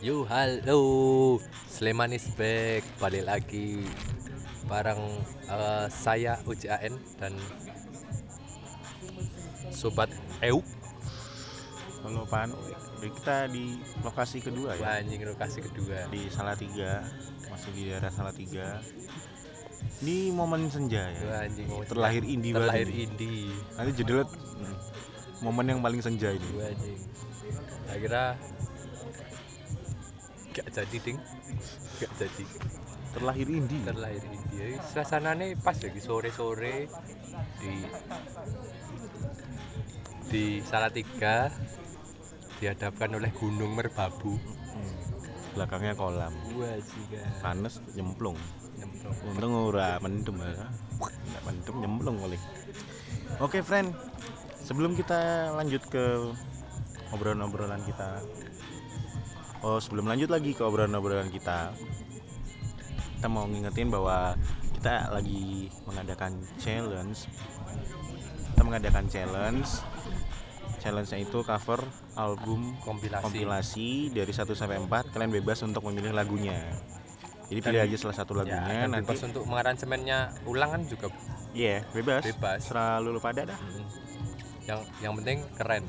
Yo halo, Sleman is back, balik lagi bareng eh, saya UJAN dan sobat Euk Halo Pan, kita di lokasi kedua ya anjing lokasi kedua. di Salatiga, masih di daerah Salatiga. Ini momen senja ya. Anjing Terlahir indie banget terlahir ini. indie. Nanti judulnya hmm, momen yang paling senja ini. Anjing. Akhirnya gak jadi ding, gak jadi Terlahir indie. terlahir indie. Suasananya pas lagi sore-sore di di Salatiga dihadapkan oleh Gunung Merbabu. Hmm, Belakangnya kolam. Wah, jika Panas nyemplung. nyemplung. Untung ora mendem ya. Nggak mendem nyemplung paling. Oke, friend. Sebelum kita lanjut ke obrolan-obrolan kita. Oh, sebelum lanjut lagi ke obrolan-obrolan kita. Kita mau ngingetin bahwa kita lagi mengadakan challenge. Kita mengadakan challenge. Challenge-nya itu cover album Kompilasi. kompilasi dari 1 sampai 4 kalian bebas untuk memilih lagunya. Jadi Dan- pilih aja salah satu Ya, lagunya dan nanti bebas untuk mengaransemennya ulang kan juga Iya, bebas. Bebas. Selalu lu pada dah. mm, yang yang penting keren.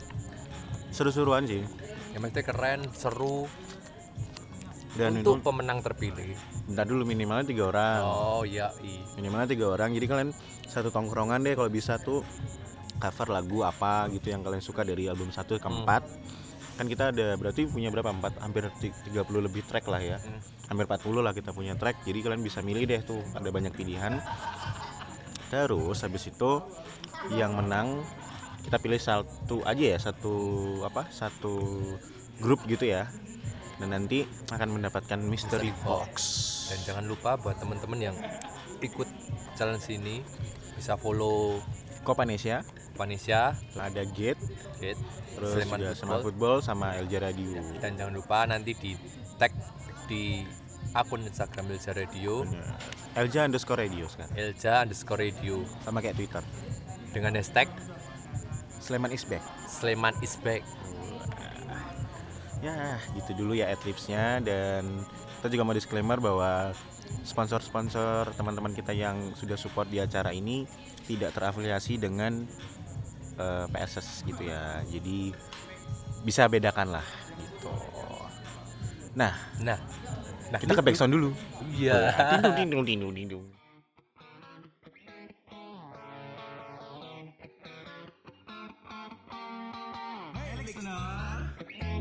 Seru-seruan sih. Yang penting keren, seru Dan untuk itu pemenang terpilih. bentar dulu minimalnya tiga orang. Oh iya, i. Minimalnya tiga orang. Jadi kalian satu tongkrongan deh kalau bisa tuh cover lagu apa gitu yang kalian suka dari album 1 ke Hmm. 4. Kan kita ada berarti punya berapa? 4 hampir ti- 30 lebih track lah ya. Hmm. Hampir 40 lah kita punya track. Jadi kalian bisa milih deh tuh, ada banyak pilihan. Terus habis itu yang menang kita pilih satu aja ya, satu apa? Satu grup gitu ya. Dan nanti akan mendapatkan mystery Mystery box. Dan jangan lupa buat teman-teman yang ikut challenge ini bisa follow Kopanesia, Vanesia, ada Gate, Gate, terus Sleman juga Football. Seman Football sama LJ Radio. dan jangan lupa nanti di tag di akun Instagram Elja Radio, Bener. LJ underscore radio sekarang Elja underscore Radio sama kayak Twitter. dengan hashtag Sleman is back. Sleman is back. Ya, gitu dulu ya adlibsnya dan kita juga mau disclaimer bahwa sponsor-sponsor teman-teman kita yang sudah support di acara ini tidak terafiliasi dengan eh, PSS gitu ya. Jadi bisa bedakan lah gitu. Nah, Nah, nah kita ke backsound dulu. Iya. Dindung dindung dindung dindung.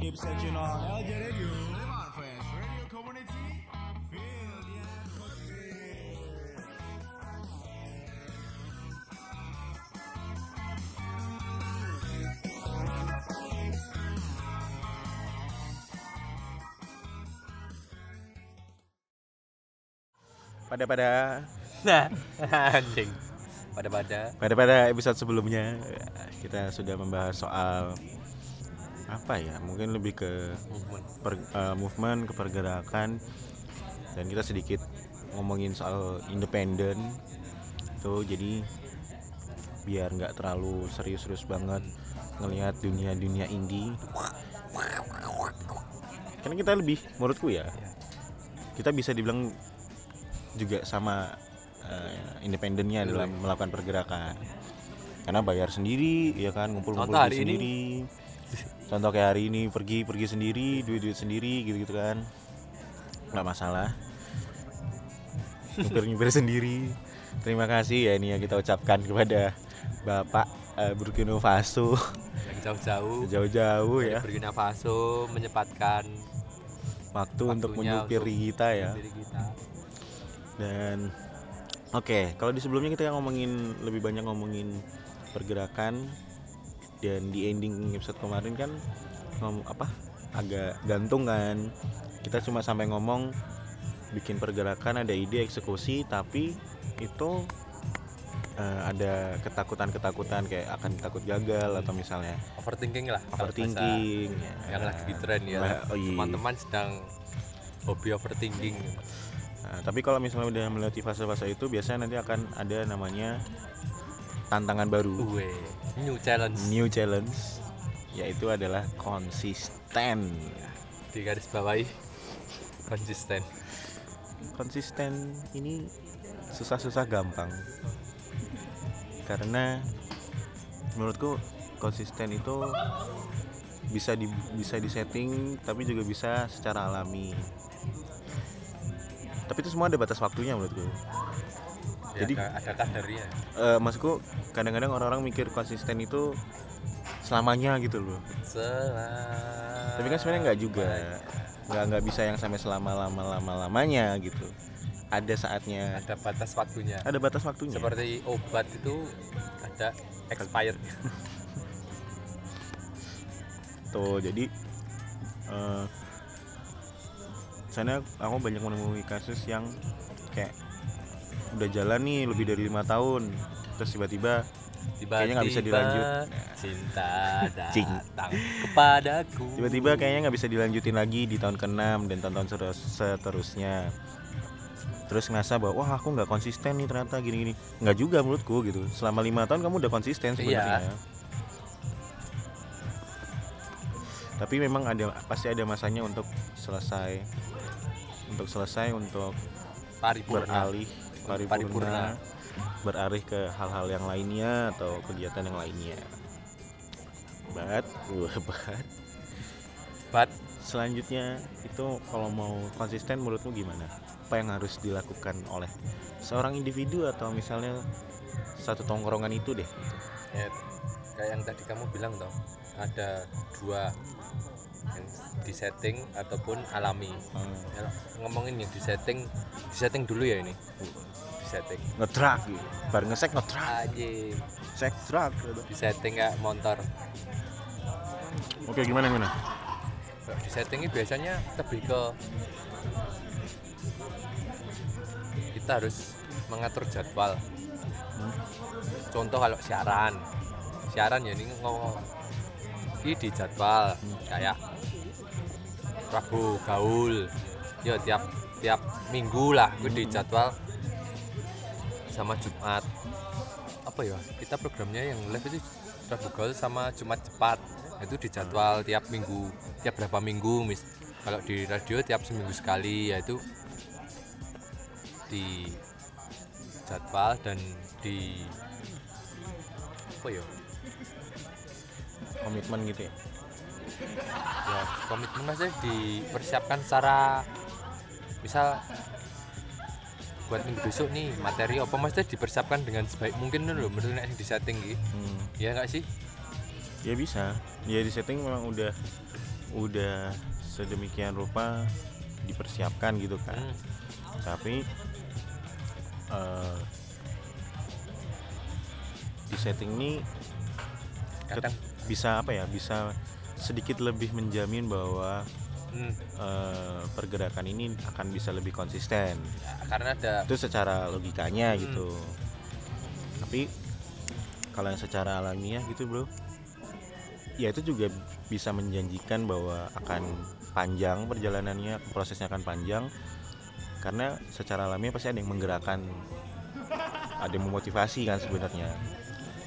Keep searching on LJ Radio. Sleman Friends Radio Community. Feel the atmosphere. Pada pada Nah, anjing. Pada-pada pada pada episode sebelumnya kita sudah membahas soal apa ya? Mungkin lebih ke movement. per- eh, movement ke pergerakan dan kita sedikit ngomongin soal independen tuh jadi biar nggak terlalu serius-serius banget ngelihat dunia-dunia indie karena kita lebih menurutku ya kita bisa dibilang juga sama eh, independennya dalam melakukan pergerakan karena bayar sendiri ya kan ngumpul-ngumpul hari ini. Contoh kayak hari ini pergi pergi sendiri duit duit sendiri gitu gitu kan. Nggak masalah. Nyupir nyupir sendiri. Terima kasih ya ini yang kita ucapkan kepada bapak eh, Burkina Faso. Yang jauh-jauh. Jauh-jauh ya. Burkina Faso menyempatkan waktu untuk menyupir kita ya. kita. dan oke kalau di sebelumnya kita ngomongin lebih banyak ngomongin pergerakan dan di ending episode kemarin kan ngomong apa agak gantung kan kita cuma sampai ngomong bikin pergerakan ada ide eksekusi tapi itu eh, ada ketakutan-ketakutan kayak akan takut gagal atau misalnya Overthinking lah. overthinking bahasa Yang lagi di tren ya. Oh iya. Teman-teman sedang hobi overthinking. Nah, tapi kalau misalnya udah melewati fase-fase itu biasanya nanti akan ada namanya tantangan baru. Uwe, new challenge. new challenge yaitu adalah konsisten. Di garis bawahi konsisten. Konsisten ini susah-susah gampang. Karena menurutku konsisten itu bisa di bisa disetting tapi juga bisa secara alami. Tapi itu semua ada batas waktunya menurutku Ya, Jadi- ada, kadarnya Eh maksudku kadang-kadang orang-orang mikir konsisten itu selamanya gitu loh. Selama tapi kan sebenarnya nggak juga. Nggak nggak bisa yang sampai selama lama lama lamanya gitu. Ada saatnya. Ada batas waktunya. Ada batas waktunya. Seperti obat itu ada expired. Tuh jadi eh sana aku banyak menemui kasus yang kayak udah jalan nih lebih dari lima tahun. Terus tiba-tiba Kayaknya nggak bisa dilanjut. cinta datang kepadaku. Tiba-tiba kayaknya nggak bisa dilanjutin lagi di tahun ke-6 dan tahun-tahun seterus- seterusnya. Terus ngerasa bahwa wah aku nggak konsisten nih ternyata gini-gini. Nggak juga menurutku gitu. Selama lima tahun kamu udah konsisten sebenarnya. Iya. tapi memang ada pasti ada masanya untuk selesai. Untuk selesai untuk paripurna. beralih Paripurna. paripurna. Beralih ke hal-hal yang lainnya atau kegiatan yang lainnya. But wah, but but selanjutnya itu kalau mau konsisten menurutmu gimana? Apa yang harus dilakukan oleh seorang individu atau misalnya satu tongkrongan itu deh? Ya, kayak yang tadi kamu bilang toh ada dua disetting ataupun alami. Hmm, Ya, ngomongin yang disetting disetting dulu ya ini. Disetting. Ngetrak gitu bar ngesek ngetrak aja sek trak gitu. disetting kayak motor oke gimana gimana? Kalau disetting ini biasanya lebih ke kita harus mengatur jadwal. Hmm. contoh kalau siaran. Siaran ya ini ngomong ini di jadwal. Kayak Rabu gaul. Ya tiap tiap minggu lah gue di jadwal. Sama Jumat. Apa ya? Kita programnya yang live itu Rabu gaul sama Jumat cepat. Itu di jadwal tiap minggu. Tiap berapa minggu mis kalau di radio tiap seminggu sekali yaitu di jadwal dan di apa ya? Komitmen gitu ya ya komitmen maksudnya dipersiapkan secara misal buat minggu besok nih materi apa maksudnya dipersiapkan dengan sebaik mungkin dulu menurut nek di setting gitu Hmm, ya enggak sih? Ya bisa. Ya di setting memang udah udah sedemikian rupa dipersiapkan gitu kan Hmm, tapi eh, di setting ini kadang bisa apa ya bisa sedikit lebih menjamin bahwa hmm, eh, pergerakan ini akan bisa lebih konsisten. Ya, karena ada itu secara logikanya Hmm. gitu. Tapi kalau yang secara alamiah gitu bro ya itu juga bisa menjanjikan bahwa akan panjang perjalanannya prosesnya akan panjang. Karena secara alamiah pasti ada yang menggerakkan ada yang memotivasi kan sebenarnya.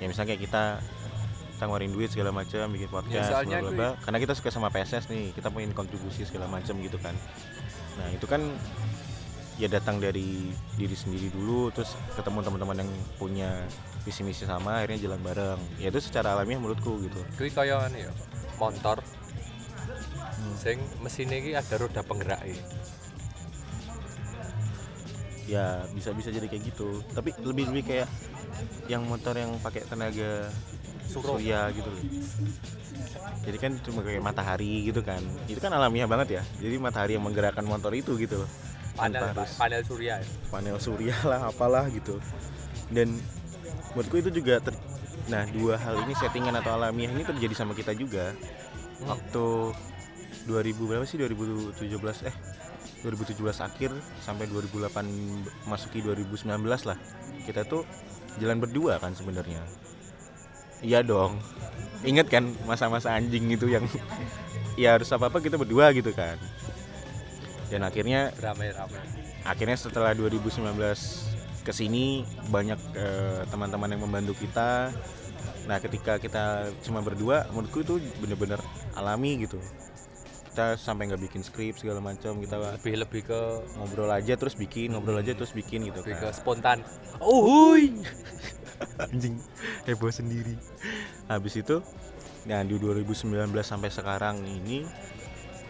Ya misalnya kayak kita kita ngeluarin duit segala macam bikin podcast soalnya bla bla karena kita suka sama PSS nih kita pengen kontribusi segala macam gitu kan nah itu kan ya datang dari diri sendiri dulu terus ketemu teman-teman yang punya visi misi sama akhirnya jalan bareng ya itu secara alamiah menurutku gitu kuwi kaya ya motor Hmm. sing mesinnya iki ada roda penggerak e. ya bisa bisa jadi kayak gitu tapi lebih lebih kayak yang motor yang pakai tenaga. Surya gitu loh. Jadi kan cuma kayak matahari gitu kan. Itu kan alamiah banget ya. Jadi matahari yang menggerakkan motor itu gitu loh. Panel harus panel surya ya. panel surya lah apalah gitu. Dan menurutku itu juga ter- nah dua hal ini settingan atau alamiah ini terjadi sama kita juga. Hmm. waktu 2000 berapa sih? 2017 eh 2017 akhir sampai 2008 masuki 2019 lah. Kita tuh jalan berdua kan sebenarnya iya dong. Inget kan masa-masa anjing itu yang ya harus apa apa kita berdua gitu kan. Dan akhirnya beramai-ramai akhirnya setelah 2019 ke sini banyak eh, teman-teman yang membantu kita. Nah ketika kita cuma berdua menurutku itu bener-bener alami gitu kita sampai nggak bikin skrip segala macam kita lebih lebih ke ngobrol aja terus bikin ngobrol aja terus bikin gitu lebih ke kan spontan. Uhuy! Anjing heboh sendiri. Habis itu nah di 2019 sampai sekarang ini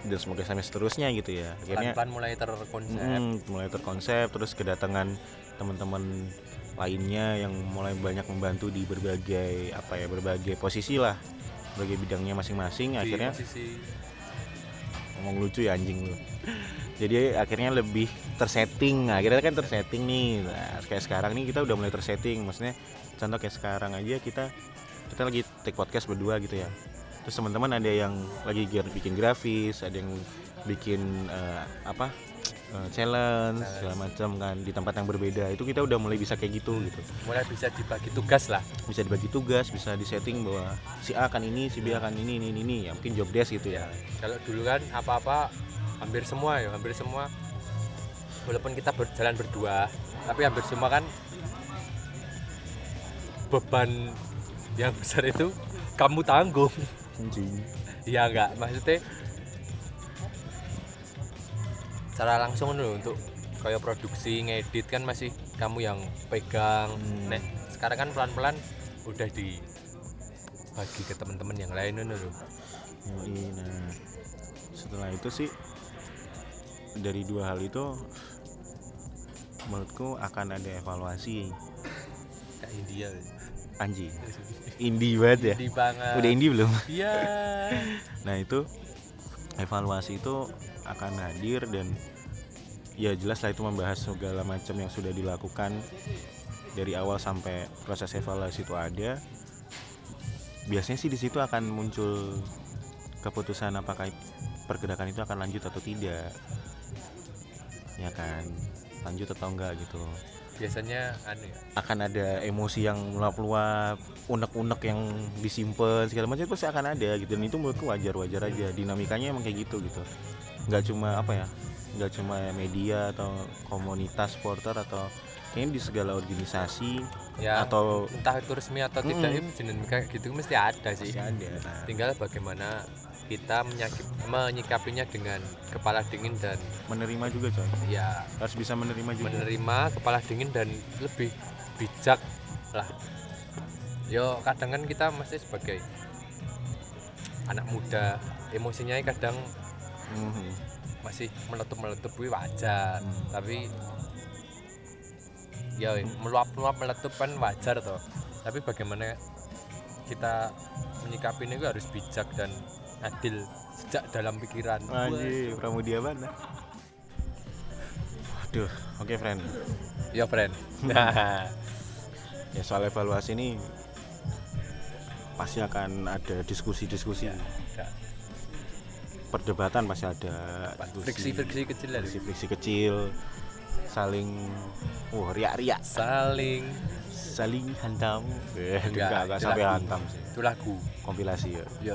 dan semoga sampai seterusnya gitu ya. Akhirnya pelan-pelan mulai terkonsep. Mm, mulai terkonsep terus kedatangan teman-teman lainnya yang mulai banyak membantu di berbagai apa ya berbagai posisi lah. Berbagai bidangnya masing-masing akhirnya posisi ngomong lucu ya anjing lu. Jadi akhirnya lebih tersetting. Nah, akhirnya kan tersetting nih. Nah, kayak sekarang nih kita udah mulai tersetting. Maksudnya contoh kayak sekarang aja kita kita lagi take podcast berdua gitu ya. Terus teman-teman ada yang lagi bikin grafis ada yang bikin eh, apa eh, challenge segala macam kan di tempat yang berbeda. Itu kita udah mulai bisa kayak gitu gitu. Mulai bisa dibagi tugas lah. Bisa dibagi tugas bisa disetting bahwa si A akan ini si B akan ini ini ini, ya mungkin job desk gitu ya. Kalau dulu kan apa-apa hampir semua ya hampir semua. Walaupun kita berjalan berdua tapi hampir semua kan beban yang besar itu kamu tanggung. Iya enggak. Maksudnya cara langsung dulu untuk kayak produksi ngedit kan masih kamu yang pegang. Hmm. Nek, sekarang kan pelan-pelan udah dibagi ke teman-teman yang lain dulu Yoi, nah. Setelah itu sih dari dua hal itu menurutku akan ada evaluasi. Kayak India. Anjing. Indie banget ya? Indie banget. Udah indie belum? Iya. Nah itu evaluasi itu akan hadir dan ya jelas lah itu membahas segala macam yang sudah dilakukan dari awal sampai proses evaluasi itu ada. Biasanya sih di situ akan muncul keputusan apakah pergerakan itu akan lanjut atau tidak. Ya kan? Lanjut atau enggak gitu. Biasanya anu ya? Akan ada emosi yang meluap-luap, unek-unek yang disimpan segala macam itu pasti akan ada gitu. Dan itu menurutku wajar-wajar aja. Dinamikanya emang kayak gitu gitu nggak cuma apa ya nggak cuma media atau komunitas supporter atau kayaknya di segala organisasi ya atau entah itu resmi atau tidak Mm-mm. ya jenis kayak gitu mesti ada sih. Pasti ada nah, tinggal bagaimana kita menyakip, menyikapinya dengan kepala dingin dan menerima juga coy. Ya. Harus bisa menerima juga. Menerima kepala dingin dan lebih bijak lah. Yo kadang kan kita masih sebagai anak muda emosinya kadang Masih meletup meletup wih wajar Hmm. tapi ya meluap meluap meletup kan wajar toh tapi bagaimana kita menyikapi ini harus bijak dan adil sejak dalam pikiran Anjir, Pramudia mana? Waduh, oke friend. ya friend nah Ya soal evaluasi ini pasti akan ada diskusi-diskusi. ya, Perdebatan pasti ada. friksi friksi kecil lah friksi kecil saling wah riak-riak. Saling saling hantam. Eh Enggak, enggak sampai lagu. hantam sih. Itu lagu. Kompilasi ya. Ya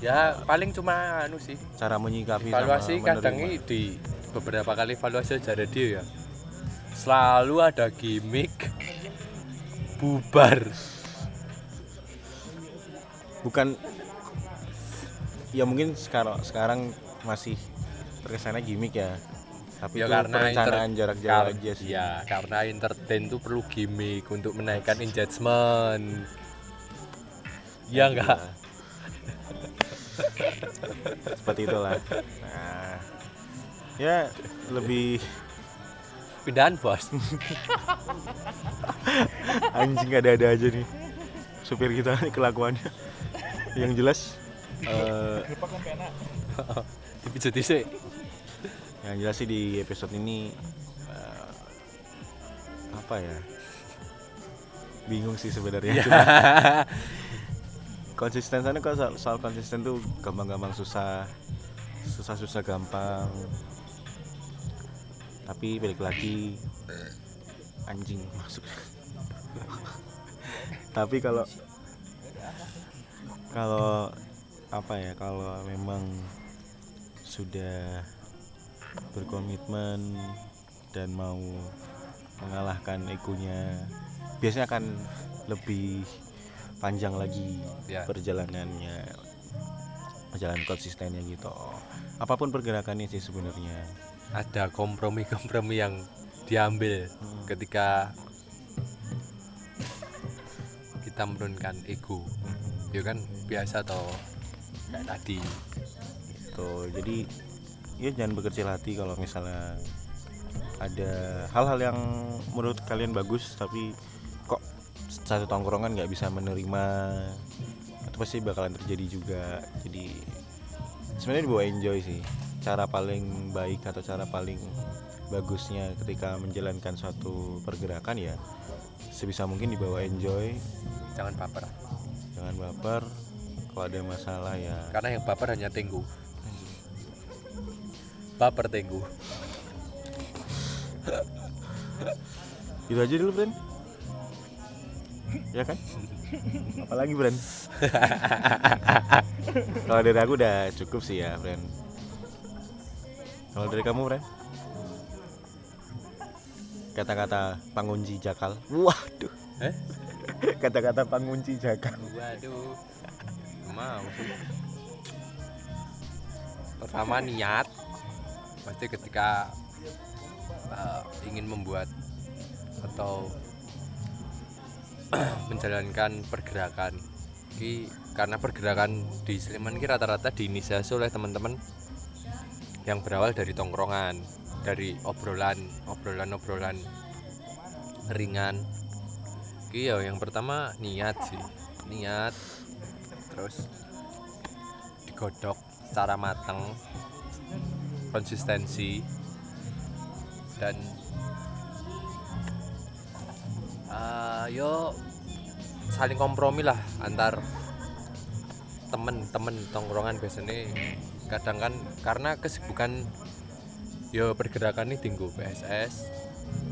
ya paling cuma anu sih. Cara menyikapi evaluasi kadang di beberapa kali evaluasi aja radio ya. Selalu ada gimmick bubar. Bukan ya mungkin sekarang sekarang masih terkesannya gimmick ya. Tapi ya itu karena perencanaan inter- jarak jauh kar- aja sih. ya karena entertain tuh perlu gimmick untuk menaikkan engagement. Ya enggak. seperti itulah. Nah ya lebih pindahan bos. Anjing ada-ada aja nih supir kita nih kelakuannya. Yang jelas eh, dipijat sih yang jelas sih di episode ini eh, apa ya? Bingung sih sebenarnya. Cuma konsisten sana kalau soal, soal konsisten tuh gampang-gampang susah. Susah-susah gampang. Tapi balik lagi anjing masuk. Tapi kalau kalau apa ya kalau memang sudah berkomitmen dan mau mengalahkan egonya biasanya akan lebih panjang lagi Ya. perjalanannya jalan konsistennya gitu. Apa pun pergerakannya sih sebenarnya. Ada kompromi-kompromi yang diambil Hmm. ketika kita menurunkan ego. Ya kan biasa toh kayak tadi gitu. Jadi ya jangan berkecil hati kalau misalnya ada hal-hal yang menurut kalian bagus tapi kok satu tongkrongan nggak bisa menerima itu pasti bakalan terjadi juga. Jadi sebenarnya dibawa enjoy sih. Cara paling baik atau cara paling bagusnya ketika menjalankan suatu pergerakan ya sebisa mungkin dibawa enjoy. Jangan baper. Jangan baper kalau ada masalah ya karena yang baper hanya tenggu baper tenggu Itu aja dulu, friend. ya kan? Apalagi, friend? Kalau dari aku udah cukup sih ya, friend. Kalau dari kamu, friend? Kata-kata pangunci jakal. Waduh. eh Kata-kata pangunci jakal. waduh mau. Sih pertama niat pasti ketika uh, ingin membuat atau menjalankan pergerakan Ki, karena pergerakan di Sleman ini rata-rata diinisiasi oleh teman-teman yang berawal dari tongkrongan dari obrolan obrolan obrolan ringan. Ki, ya, yang pertama niat sih. Niat terus digodok secara matang konsistensi dan eh, yo saling kompromi lah antar temen-temen tongkrongan biasanya. Kadang kan karena kesibukan yo pergerakan ini tinggu PSS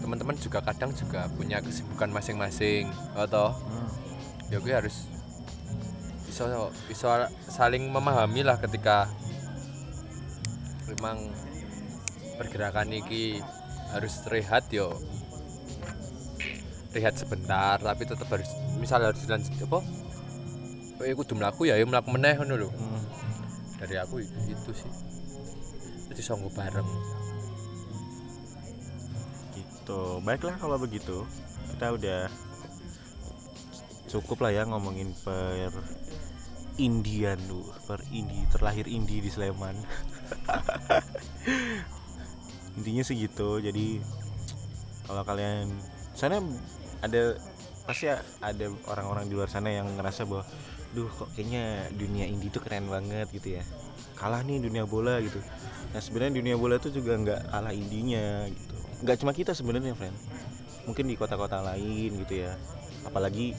teman-teman juga kadang juga punya kesibukan masing-masing atau ya gue harus bisa bisa saling memahami lah ketika memang pergerakan ini harus rehat yo rehat sebentar tapi tetap harus misal harus dilanjut apa eh kudu mlaku ya ya mlaku meneh ngono lho Hmm. dari aku itu, itu sih jadi songgo bareng Gitu. Baiklah kalau begitu. Kita udah cukup lah ya ngomongin per Indian lu, per Indi terlahir Indi di Sleman. Intinya sih gitu. Jadi kalau kalian sana ada pasti ada orang-orang di luar sana yang ngerasa bahwa duh kok kayaknya dunia indie tuh keren banget gitu ya. Kalah nih dunia bola gitu. Nah sebenarnya dunia bola tuh juga nggak kalah indinya gitu. Nggak cuma kita sebenarnya friend. Mungkin di kota-kota lain gitu ya. Apalagi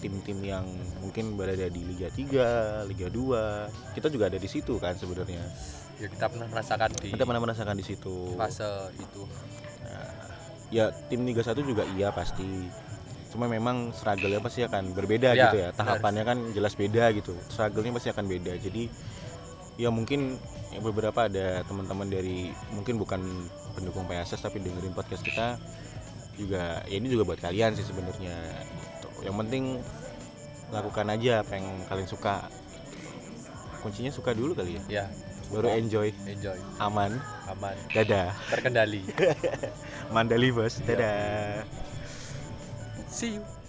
tim-tim yang mungkin berada di Liga 3, Liga 2 kita juga ada di situ kan sebenarnya. Ya kita pernah merasakan di kita pernah merasakan di situ. fase itu. Ya tim Liga 1 juga iya pasti. Cuma memang struggle-nya pasti akan berbeda Ya, gitu ya. benar. tahapannya kan jelas beda gitu. Struggle-nya pasti akan beda. Jadi ya mungkin ya beberapa ada teman-teman dari mungkin bukan pendukung PSS tapi dengerin podcast kita juga ya ini juga buat kalian sih sebenarnya. Yang penting lakukan aja apa yang kalian suka. Kuncinya suka dulu kali ya? Ya baru enjoy. Enjoy. Aman. Aman. Dadah. Terkendali. Mandali bos. Dadah. See you